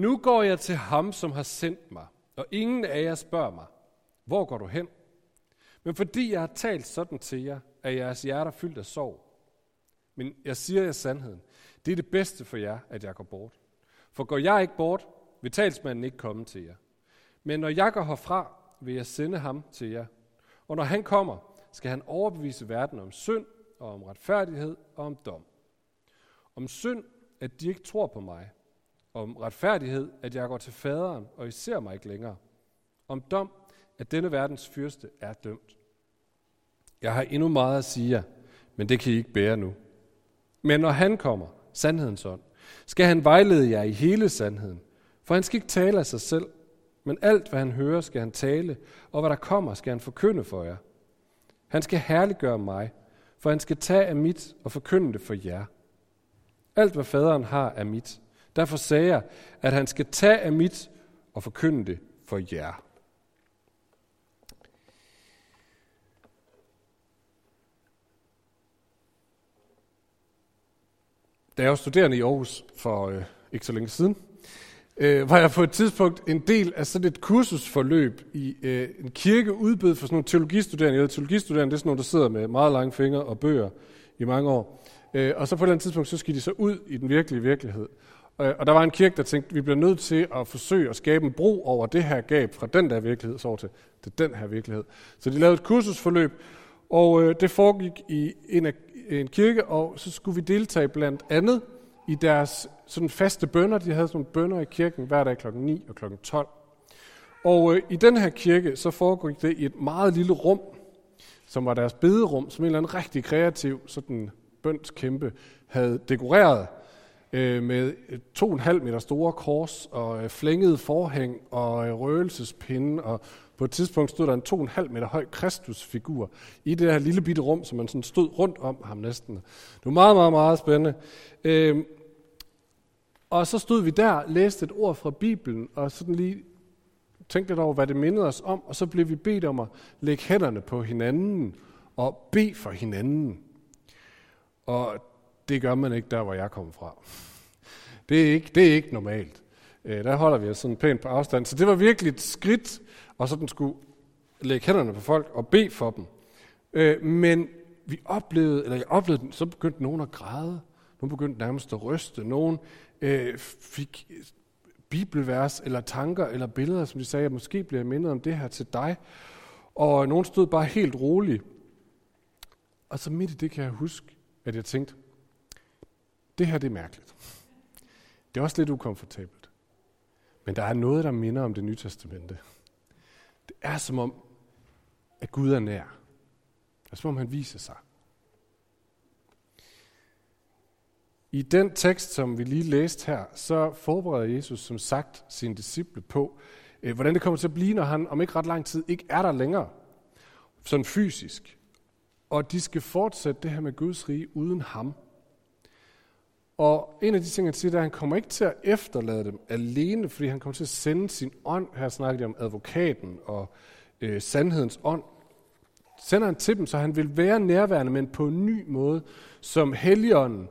Nu går jeg til ham, som har sendt mig, og ingen af jer spørger mig, hvor går du hen? Men fordi jeg har talt sådan til jer, er jeres hjerter fyldt af sorg. Men jeg siger jer sandheden. Det er det bedste for jer, at jeg går bort. For går jeg ikke bort, vil talsmanden ikke komme til jer. Men når jeg går herfra, vil jeg sende ham til jer. Og når han kommer, skal han overbevise verden om synd og om retfærdighed og om dom. Om synd, at de ikke tror på mig. Om retfærdighed, at jeg går til faderen, og I ser mig ikke længere. Om dom, at denne verdens fyrste er dømt. Jeg har endnu meget at sige jer, men det kan I ikke bære nu. Men når han kommer, sandhedens ånd, skal han vejlede jer i hele sandheden. For han skal ikke tale af sig selv, men alt, hvad han hører, skal han tale, og hvad der kommer, skal han forkynde for jer. Han skal herliggøre mig, for han skal tage af mit og forkynde det for jer. Alt, hvad faderen har, er mit. Derfor sagde jeg, at han skal tage af mit og forkynde det for jer. Da jeg var studerende i Aarhus for øh, ikke så længe siden, øh, var jeg på et tidspunkt en del af sådan et kursusforløb i øh, en kirke udbød for sådan nogle teologistuderende. Jeg ved, teologistuderende det er sådan nogle, der sidder med meget lange fingre og bøger i mange år. Øh, og så på et eller andet tidspunkt, så skal de så ud i den virkelige virkelighed. Øh, og der var en kirke, der tænkte, vi bliver nødt til at forsøge at skabe en bro over det her gab fra den der virkelighed så over til, til den her virkelighed. Så de lavede et kursusforløb, og øh, det foregik i en, af, en kirke, og så skulle vi deltage blandt andet i deres sådan faste bønder. De havde sådan nogle bønder i kirken hver dag kl. 9 og kl. 12. Og øh, i den her kirke, så foregik det i et meget lille rum, som var deres bederum, som en eller anden rigtig kreativ sådan bøndskæmpe havde dekoreret øh, med to og en halv meter store kors og øh, flængede forhæng og øh, røgelsespinde og på et tidspunkt stod der en to og en halv meter høj Kristusfigur i det her lille bitte rum, som man sådan stod rundt om ham næsten. Det var meget, meget, meget spændende. Øh, og så stod vi der, læste et ord fra Bibelen, og sådan lige tænkte lidt over, hvad det mindede os om, og så blev vi bedt om at lægge hænderne på hinanden og bede for hinanden. Og det gør man ikke der, hvor jeg kommer fra. Det er ikke, det er ikke normalt. Øh, der holder vi os sådan pænt på afstand. Så det var virkelig et skridt, og så den skulle lægge hænderne på folk og bede for dem. Øh, men vi oplevede, eller jeg oplevede, så begyndte nogen at græde. Nogen begyndte nærmest at ryste. Nogen øh, fik bibelvers eller tanker eller billeder, som de sagde, at måske bliver jeg mindet om det her til dig. Og nogen stod bare helt roligt. Og så midt i det kan jeg huske, at jeg tænkte, det her det er mærkeligt. Det er også lidt ukomfortabelt. Men der er noget, der minder om det nye testamente. Det er som om, at Gud er nær. Det er som om, han viser sig. I den tekst, som vi lige læste her, så forbereder Jesus som sagt sine disciple på, øh, hvordan det kommer til at blive, når han om ikke ret lang tid ikke er der længere, sådan fysisk. Og de skal fortsætte det her med Guds rige uden ham. Og en af de ting, han siger, det er, at han kommer ikke til at efterlade dem alene, fordi han kommer til at sende sin ånd. Her snakker de om advokaten og øh, sandhedens ånd. Sender han til dem, så han vil være nærværende, men på en ny måde, som helligånden.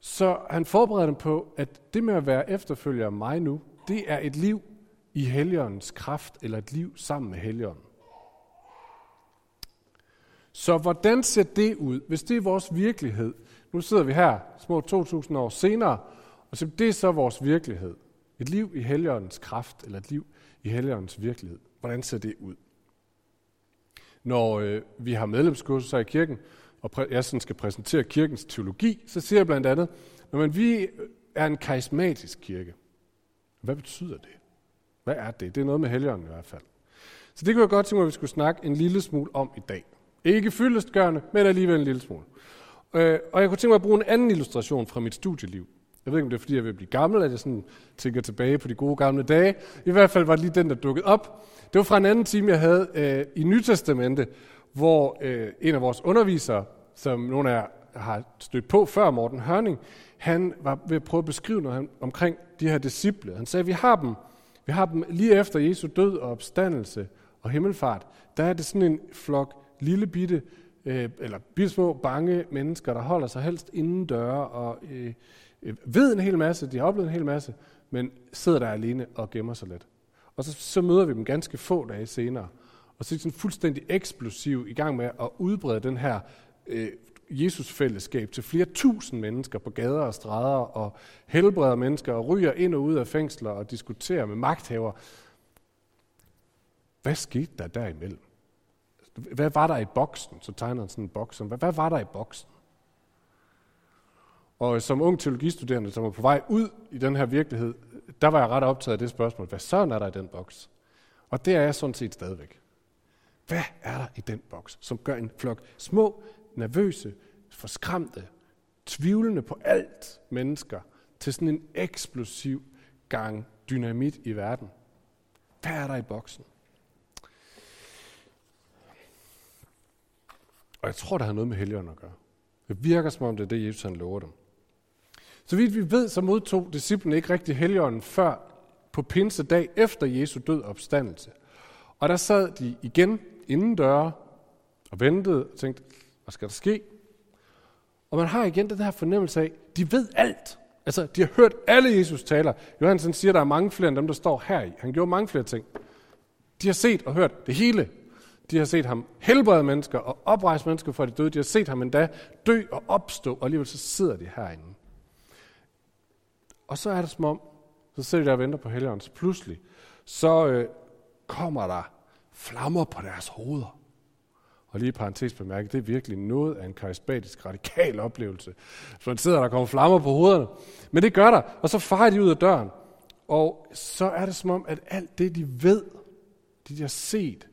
Så han forbereder dem på, at det med at være efterfølger af mig nu, det er et liv i helligåndens kraft, eller et liv sammen med helligånden. Så hvordan ser det ud, hvis det er vores virkelighed? Nu sidder vi her, små 2.000 år senere, og så det er så vores virkelighed. Et liv i Helligåndens kraft, eller et liv i Helligåndens virkelighed. Hvordan ser det ud? Når øh, vi har medlemskurser i kirken, og præ- jeg sådan skal præsentere kirkens teologi, så siger jeg blandt andet, når man vi øh, er en karismatisk kirke, hvad betyder det? Hvad er det? Det er noget med Helligånden i hvert fald. Så det kunne jeg godt tænke mig, at vi skulle snakke en lille smule om i dag. Ikke fyldestgørende, men alligevel en lille smule. Øh, og jeg kunne tænke mig at bruge en anden illustration fra mit studieliv. Jeg ved ikke, om det er, fordi jeg vil blive gammel, at jeg sådan tænker tilbage på de gode gamle dage. I hvert fald var det lige den, der dukkede op. Det var fra en anden time, jeg havde øh, i Nytestamente, hvor øh, en af vores undervisere, som nogle af jer har stødt på før, Morten Hørning, han var ved at prøve at beskrive noget omkring de her disciple. Han sagde, at vi har dem, vi har dem lige efter Jesu død og opstandelse og himmelfart. Der er det sådan en flok lille bitte øh, eller bismå, bange mennesker, der holder sig helst inden døre og øh, øh, ved en hel masse, de har oplevet en hel masse, men sidder der alene og gemmer sig lidt. Og så, så møder vi dem ganske få dage senere, og så er de sådan fuldstændig eksplosiv i gang med at udbrede den her øh, Jesus-fællesskab til flere tusind mennesker på gader og stræder, og helbreder mennesker, og ryger ind og ud af fængsler, og diskuterer med magthaver. Hvad skete der derimellem? Hvad var der i boksen? Så tegner han sådan en boks. Hvad, hvad var der i boksen? Og som ung teologistuderende, som var på vej ud i den her virkelighed, der var jeg ret optaget af det spørgsmål. Hvad så er der i den boks? Og det er jeg sådan set stadigvæk. Hvad er der i den boks, som gør en flok små, nervøse, forskræmte, tvivlende på alt mennesker til sådan en eksplosiv gang dynamit i verden? Hvad er der i boksen? Og jeg tror, det har noget med helgen at gøre. Det virker som om, det er det, Jesus han lover dem. Så vidt vi ved, så modtog disciplene ikke rigtig helligånden før på pinsedag efter Jesu død og opstandelse. Og der sad de igen inden døre og ventede og tænkte, hvad skal der ske? Og man har igen den her fornemmelse af, de ved alt. Altså, de har hørt alle Jesus taler. Johansen siger, at der er mange flere end dem, der står her i. Han gjorde mange flere ting. De har set og hørt det hele. De har set ham helbrede mennesker og oprejse mennesker fra de døde. De har set ham endda dø og opstå, og alligevel så sidder de herinde. Og så er det som om, så sidder de der og venter på helligåndens. så pludselig, så øh, kommer der flammer på deres hoveder. Og lige i parentes bemærket, det er virkelig noget af en karismatisk radikal oplevelse. Så man sidder der og kommer flammer på hovederne. Men det gør der, og så farer de ud af døren. Og så er det som om, at alt det, de ved, det de har set,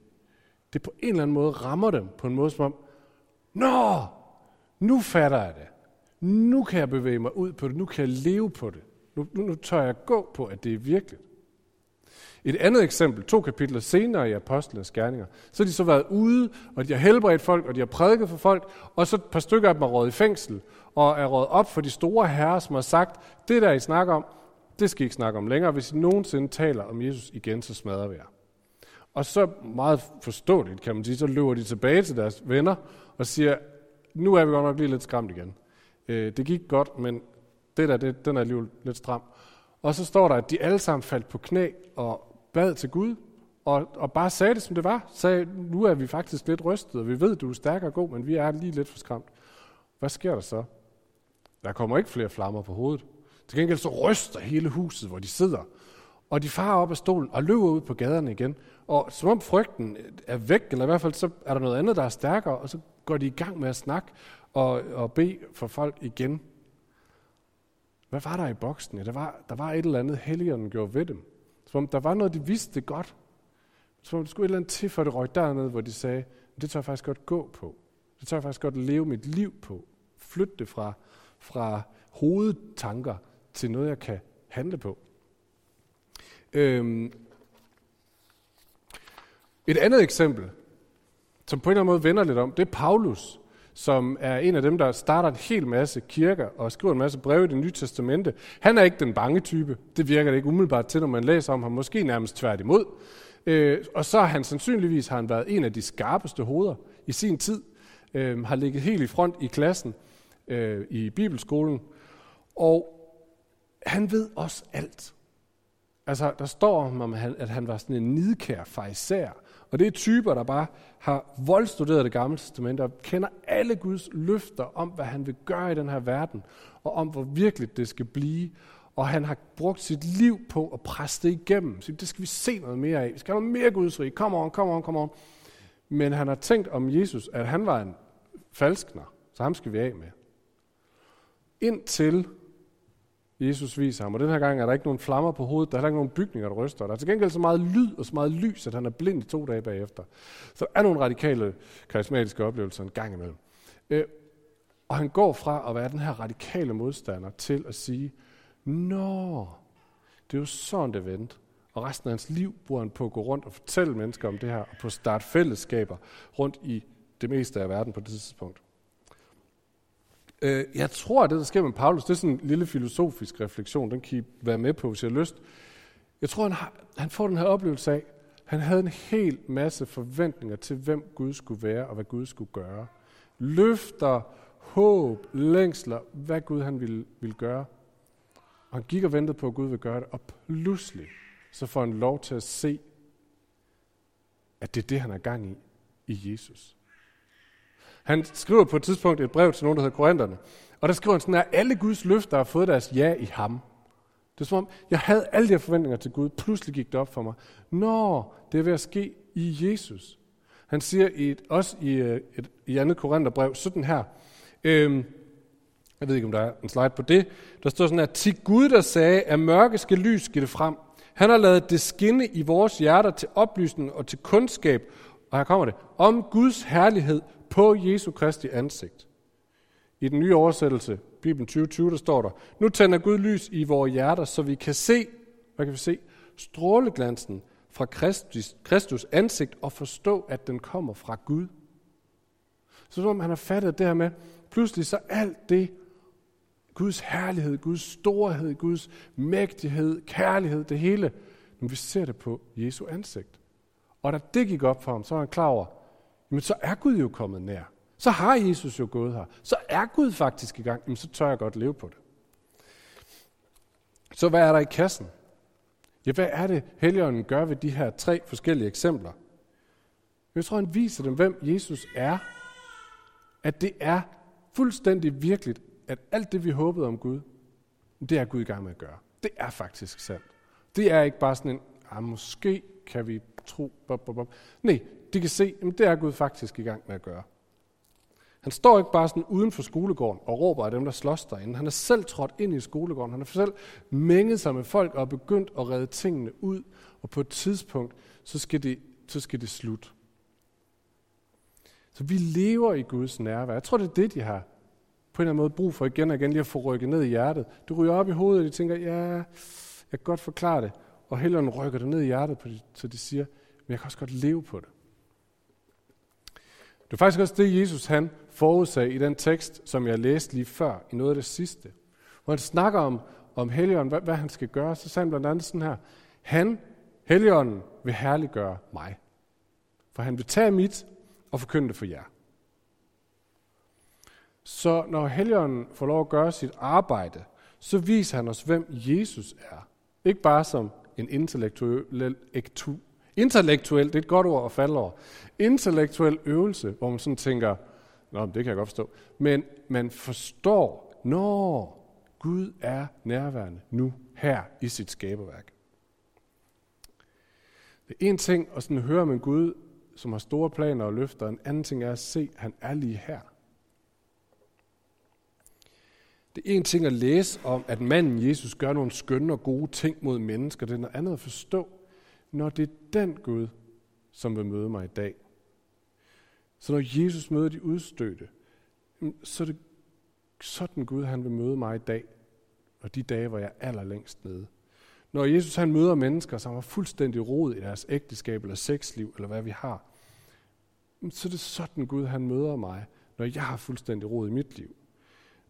det på en eller anden måde rammer dem på en måde som om, Nå, nu fatter jeg det. Nu kan jeg bevæge mig ud på det. Nu kan jeg leve på det. Nu, nu, nu tør jeg gå på, at det er virkeligt. Et andet eksempel, to kapitler senere i Apostlenes Gerninger, så har de så været ude, og de har helbredt folk, og de har prædiket for folk, og så et par stykker af dem er råd i fængsel, og er råd op for de store herrer, som har sagt, det der I snakker om, det skal I ikke snakke om længere. Hvis I nogensinde taler om Jesus igen, så smadrer vi jer. Og så meget forståeligt, kan man sige, så løber de tilbage til deres venner og siger, nu er vi godt nok lige lidt skræmt igen. Øh, det gik godt, men det der, det, den er alligevel lidt stram. Og så står der, at de alle sammen faldt på knæ og bad til Gud, og, og bare sagde det, som det var. Sagde, nu er vi faktisk lidt rystet, og vi ved, du er stærk og god, men vi er lige lidt for skræmt. Hvad sker der så? Der kommer ikke flere flammer på hovedet. Til gengæld så ryster hele huset, hvor de sidder. Og de farer op af stolen og løber ud på gaderne igen. Og som om frygten er væk, eller i hvert fald så er der noget andet, der er stærkere, og så går de i gang med at snakke og, og bede for folk igen. Hvad var der i boksen? Ja, der, var, der var et eller andet, helligånden gjorde ved dem. Som om der var noget, de vidste godt. Som om der skulle et eller andet til, for det røg dernede, hvor de sagde, det tør jeg faktisk godt gå på. Det tør jeg faktisk godt leve mit liv på. Flytte det fra, fra hovedtanker til noget, jeg kan handle på. Øhm. Et andet eksempel, som på en eller anden måde vender lidt om, det er Paulus, som er en af dem, der starter en hel masse kirker og skriver en masse breve i det nye testamente. Han er ikke den bange type. Det virker det ikke umiddelbart til, når man læser om ham. Måske nærmest tværtimod. Øh, og så har han sandsynligvis har han været en af de skarpeste hoveder i sin tid. Øh, har ligget helt i front i klassen øh, i bibelskolen. Og han ved også alt. Altså, der står om, at han var sådan en nidkær fejser. Og det er typer, der bare har voldstuderet det gamle testament og kender alle Guds løfter om, hvad han vil gøre i den her verden, og om, hvor virkeligt det skal blive. Og han har brugt sit liv på at presse det igennem. Så det skal vi se noget mere af. Vi skal have noget mere Guds rig. Kom on, kom on, kom on. Men han har tænkt om Jesus, at han var en falskner, så ham skal vi af med. Indtil Jesus viser ham. Og den her gang er der ikke nogen flammer på hovedet, der er ikke nogen bygninger, der ryster. Der er til gengæld så meget lyd og så meget lys, at han er blind i to dage bagefter. Så der er nogle radikale karismatiske oplevelser en gang imellem. Øh, og han går fra at være den her radikale modstander til at sige, Nå, det er jo sådan det vendte. Og resten af hans liv bruger han på at gå rundt og fortælle mennesker om det her, og på at starte fællesskaber rundt i det meste af verden på det tidspunkt. Øh, jeg tror, at det, der sker med Paulus, det er sådan en lille filosofisk refleksion. Den kan I være med på, hvis I har lyst. Jeg tror, han, har, han får den her oplevelse af, han havde en hel masse forventninger til, hvem Gud skulle være og hvad Gud skulle gøre. Løfter, håb, længsler, hvad Gud han ville, ville gøre. Og han gik og ventede på, at Gud ville gøre det, og pludselig så får han lov til at se, at det er det, han er gang i, i Jesus. Han skriver på et tidspunkt et brev til nogen, der hedder Korintherne, og der skriver han sådan, at alle Guds løfter har fået deres ja i ham. Det er som om, jeg havde alle de her forventninger til Gud, pludselig gik det op for mig. Nå, det er ved at ske i Jesus. Han siger i et, også i øh, et, i andet Korintherbrev sådan her, øhm, jeg ved ikke, om der er en slide på det, der står sådan her, til Gud, der sagde, at mørke skal lys det frem. Han har lavet det skinne i vores hjerter til oplysning og til kundskab, og her kommer det, om Guds herlighed på Jesu Kristi ansigt. I den nye oversættelse, Bibelen 2020, der står der, nu tænder Gud lys i vores hjerter, så vi kan se, hvad kan vi se? Stråleglansen fra Kristus, Kristus ansigt og forstå, at den kommer fra Gud. Så som han har fattet det her med, pludselig så alt det, Guds herlighed, Guds storhed, Guds mægtighed, kærlighed, det hele, når vi ser det på Jesu ansigt. Og da det gik op for ham, så var han klar over, men så er Gud jo kommet nær. Så har Jesus jo gået her. Så er Gud faktisk i gang. Jamen, så tør jeg godt leve på det. Så hvad er der i kassen? Ja, hvad er det, Helligånden gør ved de her tre forskellige eksempler? Jeg tror, han viser dem, hvem Jesus er. At det er fuldstændig virkeligt, at alt det, vi håbede om Gud, det er Gud i gang med at gøre. Det er faktisk sandt. Det er ikke bare sådan en, ah, måske kan vi tro, bop, bop, bop. Nej, de kan se, at det er Gud faktisk i gang med at gøre. Han står ikke bare sådan uden for skolegården og råber af dem, der slås derinde. Han er selv trådt ind i skolegården. Han har selv mænget sig med folk og begyndt at redde tingene ud. Og på et tidspunkt, så skal det, så skal det slut. Så vi lever i Guds nærvær. Jeg tror, det er det, de har på en eller anden måde brug for igen og igen lige at få rykket ned i hjertet. Du ryger op i hovedet, og de tænker, ja, jeg kan godt forklare det. Og Helligånden rykker det ned i hjertet, så de siger, men jeg kan også godt leve på det. Det er faktisk også det, Jesus han forudsag i den tekst, som jeg læste lige før, i noget af det sidste. Hvor han snakker om, om Helligånden, hvad, hvad han skal gøre, så sagde han blandt andet sådan her, han, Helligånden, vil herliggøre mig. For han vil tage mit og forkynde det for jer. Så når Helligånden får lov at gøre sit arbejde, så viser han os, hvem Jesus er. Ikke bare som en intellektuel, intellektuel det er et godt ord at falde over, intellektuel øvelse, hvor man sådan tænker, Nå, det kan jeg godt forstå. Men man forstår, når Gud er nærværende nu, her i sit skaberværk. Det er en ting at sådan høre om en Gud, som har store planer og løfter. En anden ting er at se, at han er lige her. Det er en ting at læse om, at manden Jesus gør nogle skønne og gode ting mod mennesker. Det er noget andet at forstå, når det er den Gud, som vil møde mig i dag. Så når Jesus møder de udstødte, så er det sådan Gud, han vil møde mig i dag, og de dage, hvor jeg er allerlængst nede. Når Jesus han møder mennesker, som har fuldstændig rod i deres ægteskab eller sexliv, eller hvad vi har, så er det sådan Gud, han møder mig, når jeg har fuldstændig rod i mit liv.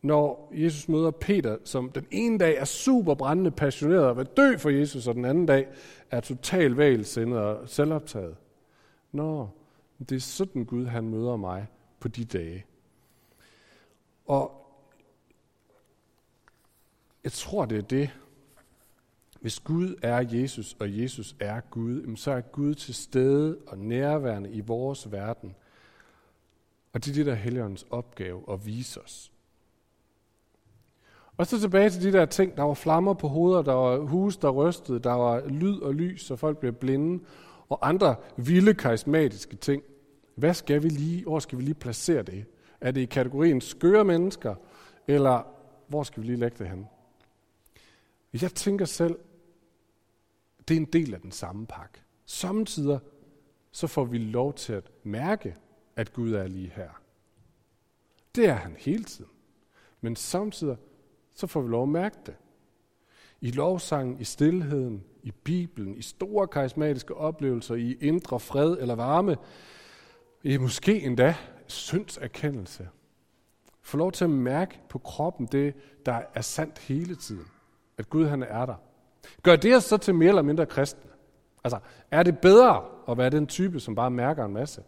Når Jesus møder Peter, som den ene dag er super brændende passioneret og vil dø for Jesus, og den anden dag er total vægelsindet og selvoptaget. Når det er sådan Gud, han møder mig på de dage. Og jeg tror, det er det. Hvis Gud er Jesus, og Jesus er Gud, så er Gud til stede og nærværende i vores verden. Og det er det, der er Helligåndens opgave at vise os. Og så tilbage til de der ting, der var flammer på hoveder, der var hus, der rystede, der var lyd og lys, så folk blev blinde, og andre vilde karismatiske ting. Hvad skal vi lige, hvor skal vi lige placere det? Er det i kategorien skøre mennesker, eller hvor skal vi lige lægge det hen? Jeg tænker selv, det er en del af den samme pakke. Samtidig så får vi lov til at mærke, at Gud er lige her. Det er han hele tiden. Men samtidig så får vi lov at mærke det. I lovsangen, i stillheden, i Bibelen, i store karismatiske oplevelser, i indre fred eller varme, i måske endda syndserkendelse. Få lov til at mærke på kroppen det, der er sandt hele tiden. At Gud han er der. Gør det os så til mere eller mindre kristne? Altså, er det bedre at være den type, som bare mærker en masse?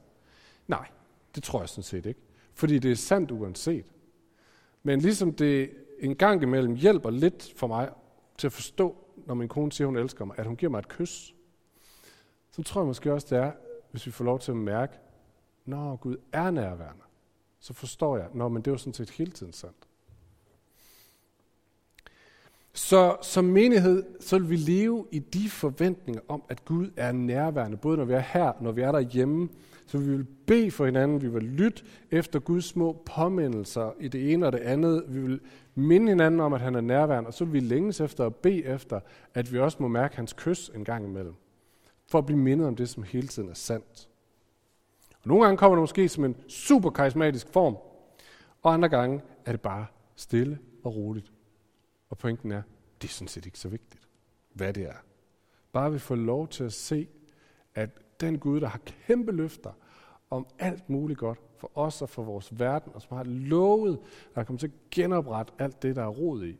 Nej, det tror jeg sådan set ikke. Fordi det er sandt uanset. Men ligesom det en gang imellem hjælper lidt for mig til at forstå, når min kone siger, hun elsker mig, at hun giver mig et kys, så tror jeg måske også, det er, hvis vi får lov til at mærke, når Gud er nærværende, så forstår jeg, når men det er jo sådan set hele tiden sandt. Så som menighed, så vil vi leve i de forventninger om, at Gud er nærværende, både når vi er her, når vi er derhjemme. Så vi vil bede for hinanden, vi vil lytte efter Guds små påmindelser i det ene og det andet. Vi vil minde hinanden om, at han er nærværende, og så vil vi længes efter og bede efter, at vi også må mærke hans kys en gang imellem. For at blive mindet om det, som hele tiden er sandt. Og nogle gange kommer det måske som en super karismatisk form, og andre gange er det bare stille og roligt og pointen er, det er sådan set ikke så vigtigt, hvad det er. Bare vi får lov til at se, at den Gud, der har kæmpe løfter om alt muligt godt for os og for vores verden, og som har lovet, at han kommer til at genoprette alt det, der er rod i.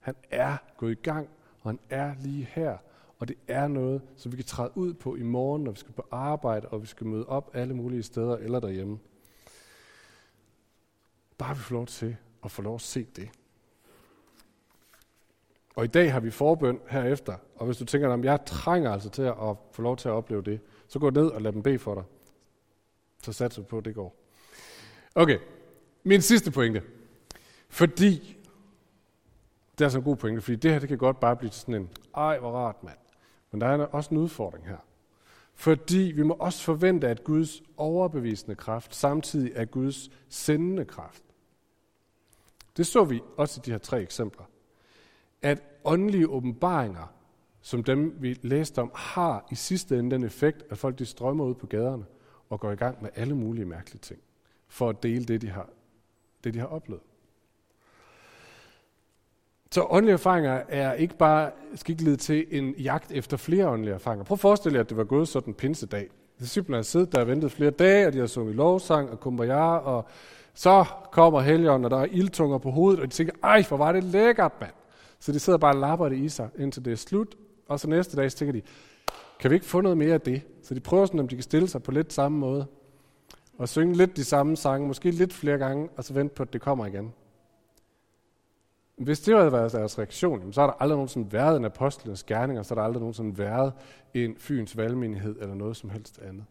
Han er gået i gang, og han er lige her. Og det er noget, som vi kan træde ud på i morgen, når vi skal på arbejde, og vi skal møde op alle mulige steder eller derhjemme. Bare vi får lov til at få lov at se det. Og i dag har vi forbøn herefter, og hvis du tænker, at jeg trænger altså til at få lov til at opleve det, så gå ned og lad dem bede for dig. Så satser på, at det går. Okay, min sidste pointe. Fordi, det er så en god pointe, fordi det her det kan godt bare blive sådan en, ej hvor rart mand. Men der er også en udfordring her. Fordi vi må også forvente, at Guds overbevisende kraft samtidig er Guds sendende kraft. Det så vi også i de her tre eksempler at åndelige åbenbaringer, som dem vi læste om, har i sidste ende den effekt, at folk de strømmer ud på gaderne og går i gang med alle mulige mærkelige ting, for at dele det, de har, det, de har oplevet. Så åndelige erfaringer er ikke bare, skal ikke lede til en jagt efter flere åndelige erfaringer. Prøv at forestille jer, at det var gået sådan en pinsedag. Disciplerne har siddet der og ventet flere dage, og de har sunget lovsang og kumbaya, og så kommer helgen, og der er ildtunger på hovedet, og de tænker, ej, hvor var det lækkert, mand. Så de sidder bare og lapper det i sig, indtil det er slut. Og så næste dag så tænker de, kan vi ikke få noget mere af det? Så de prøver sådan, om de kan stille sig på lidt samme måde. Og synge lidt de samme sange, måske lidt flere gange, og så vente på, at det kommer igen. Hvis det havde været deres reaktion, så har der aldrig nogensinde været en apostlenes gerning, og så har der aldrig nogensinde været en fyns valgmenighed eller noget som helst andet.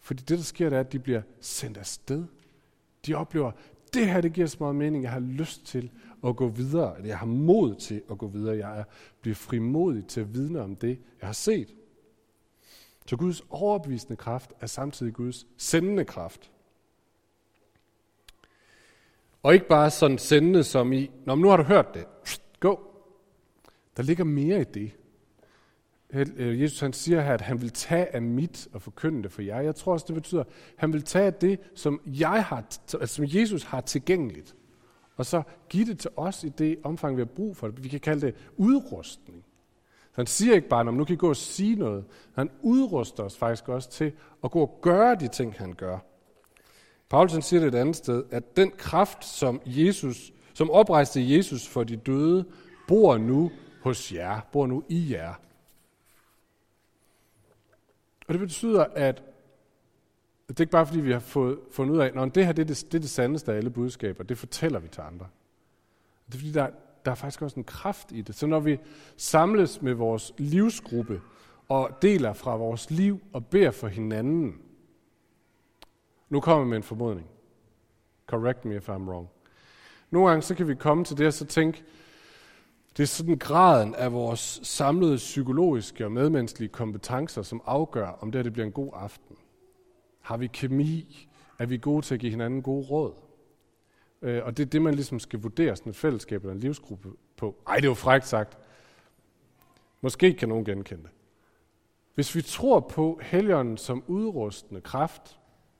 Fordi det, der sker, det er, at de bliver sendt afsted. De oplever, det her, det giver så meget mening, jeg har lyst til at gå videre, jeg har mod til at gå videre, jeg er, bliver frimodig til at vidne om det, jeg har set. Så Guds overbevisende kraft er samtidig Guds sendende kraft. Og ikke bare sådan sendende som i, Nå, nu har du hørt det, gå. Der ligger mere i det. Øh, Jesus han siger her, at han vil tage af mit og forkynde det for jer. Jeg tror også, det betyder, at han vil tage af det, som, jeg har, altså, som Jesus har tilgængeligt og så give det til os i det omfang, vi har brug for det. Vi kan kalde det udrustning. Så han siger ikke bare, at nu kan I gå og sige noget. Han udruster os faktisk også til at gå og gøre de ting, han gør. Paulus siger det et andet sted, at den kraft, som Jesus, som oprejste Jesus for de døde, bor nu hos jer, bor nu i jer. Og det betyder, at det er ikke bare fordi, vi har fået, fundet ud af, at det her det er det, det er det sandeste af alle budskaber. Det fortæller vi til andre. Det er fordi, der, der er faktisk også en kraft i det. Så når vi samles med vores livsgruppe og deler fra vores liv og beder for hinanden, nu kommer jeg med en formodning. Correct me if I'm wrong. Nogle gange så kan vi komme til det og så tænke, det er sådan graden af vores samlede psykologiske og medmenneskelige kompetencer, som afgør, om det her det bliver en god aften. Har vi kemi? Er vi gode til at give hinanden gode råd? Øh, og det er det, man ligesom skal vurdere sådan et fællesskab eller en livsgruppe på. Ej, det er jo frækt sagt. Måske kan nogen genkende det. Hvis vi tror på helligånden som udrustende kraft, så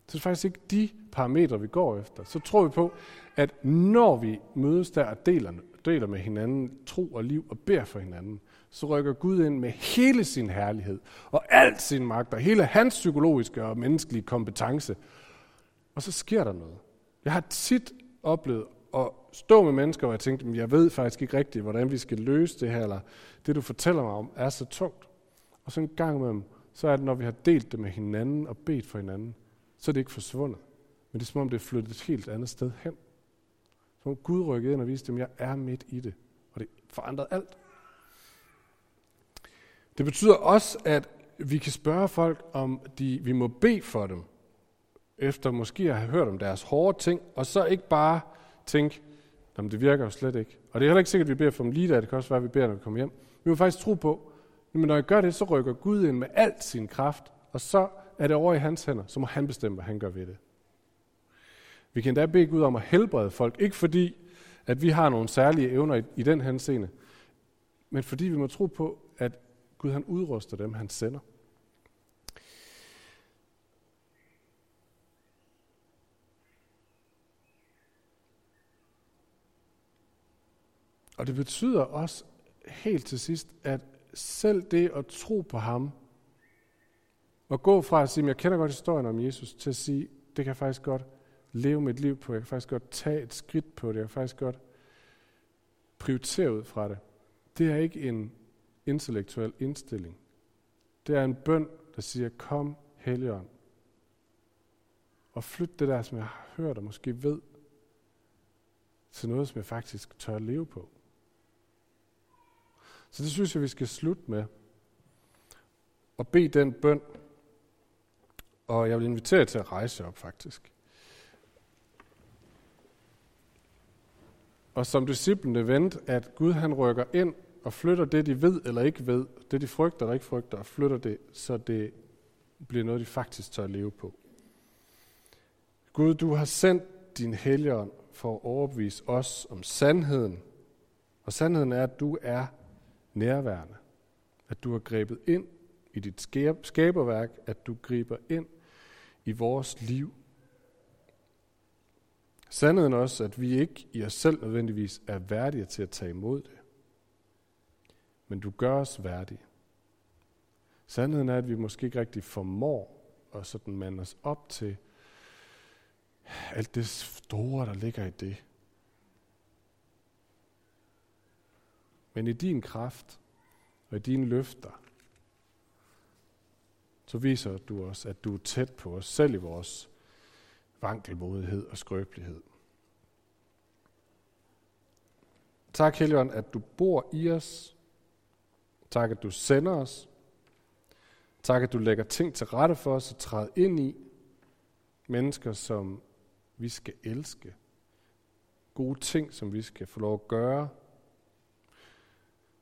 er det faktisk ikke de parametre, vi går efter. Så tror vi på, at når vi mødes der og deler, deler med hinanden tro og liv og beder for hinanden, så rykker Gud ind med hele sin herlighed og al sin magt og hele hans psykologiske og menneskelige kompetence. Og så sker der noget. Jeg har tit oplevet at stå med mennesker, hvor jeg tænkte, jeg ved faktisk ikke rigtigt, hvordan vi skal løse det her, eller det du fortæller mig om er så tungt. Og så en gang med dem, så er det, når vi har delt det med hinanden og bedt for hinanden, så er det ikke forsvundet. Men det er som om, det er flyttet et helt andet sted hen. Som Gud rykkede ind og viste dem, at jeg er midt i det. Og det forandrede alt. Det betyder også, at vi kan spørge folk, om de, vi må bede for dem, efter måske at have hørt om deres hårde ting, og så ikke bare tænke, jamen det virker jo slet ikke. Og det er heller ikke sikkert, at vi beder for dem lige der, det kan også være, at vi beder, når vi kommer hjem. Vi må faktisk tro på, at når jeg gør det, så rykker Gud ind med alt sin kraft, og så er det over i hans hænder, så må han bestemme, hvad han gør ved det. Vi kan endda bede Gud om at helbrede folk, ikke fordi, at vi har nogle særlige evner i, i den henseende, men fordi vi må tro på, at Gud han udruster dem, han sender. Og det betyder også helt til sidst, at selv det at tro på ham, og gå fra at sige, at jeg kender godt historien om Jesus, til at sige, det kan jeg faktisk godt leve mit liv på, jeg kan faktisk godt tage et skridt på det, jeg kan faktisk godt prioritere ud fra det. Det er ikke en intellektuel indstilling. Det er en bøn, der siger, kom Helligånd, og flyt det der, som jeg har hørt og måske ved, til noget, som jeg faktisk tør at leve på. Så det synes jeg, vi skal slutte med. Og bede den bøn. Og jeg vil invitere jer til at rejse op, faktisk. Og som disciplene vent, at Gud han rykker ind og flytter det, de ved eller ikke ved, det de frygter eller ikke frygter, og flytter det, så det bliver noget, de faktisk tør at leve på. Gud, du har sendt din helligånd for at overbevise os om sandheden. Og sandheden er, at du er nærværende. At du har grebet ind i dit skaberværk, at du griber ind i vores liv. Sandheden også, at vi ikke i os selv nødvendigvis er værdige til at tage imod det. Men du gør os værdige. Sandheden er, at vi måske ikke rigtig formår at sådan mande os op til alt det store, der ligger i det. Men i din kraft og i dine løfter, så viser du os, at du er tæt på os selv i vores vankelmodighed og skrøbelighed. Tak, Helion, at du bor i os. Tak, at du sender os. Tak, at du lægger ting til rette for os og træder ind i. Mennesker, som vi skal elske. Gode ting, som vi skal få lov at gøre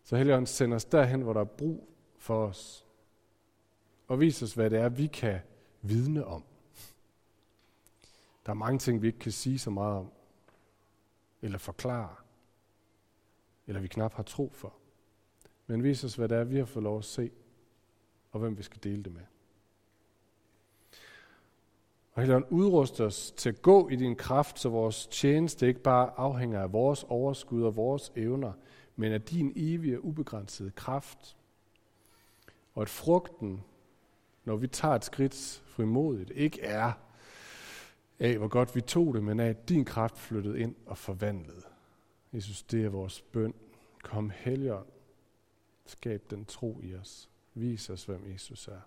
så Helligånd sender os derhen, hvor der er brug for os. Og vis os, hvad det er, vi kan vidne om. Der er mange ting, vi ikke kan sige så meget om. Eller forklare. Eller vi knap har tro for. Men vis os, hvad det er, vi har fået lov at se. Og hvem vi skal dele det med. Og Helligånd, udrust os til at gå i din kraft, så vores tjeneste ikke bare afhænger af vores overskud og vores evner, men af din evige ubegrænsede kraft. Og at frugten, når vi tager et skridt frimodigt, ikke er af, hvor godt vi tog det, men af, at din kraft flyttede ind og forvandlede. Jesus, det er vores bøn. Kom Helligånd. Skab den tro i os. Vis os, hvem Jesus er.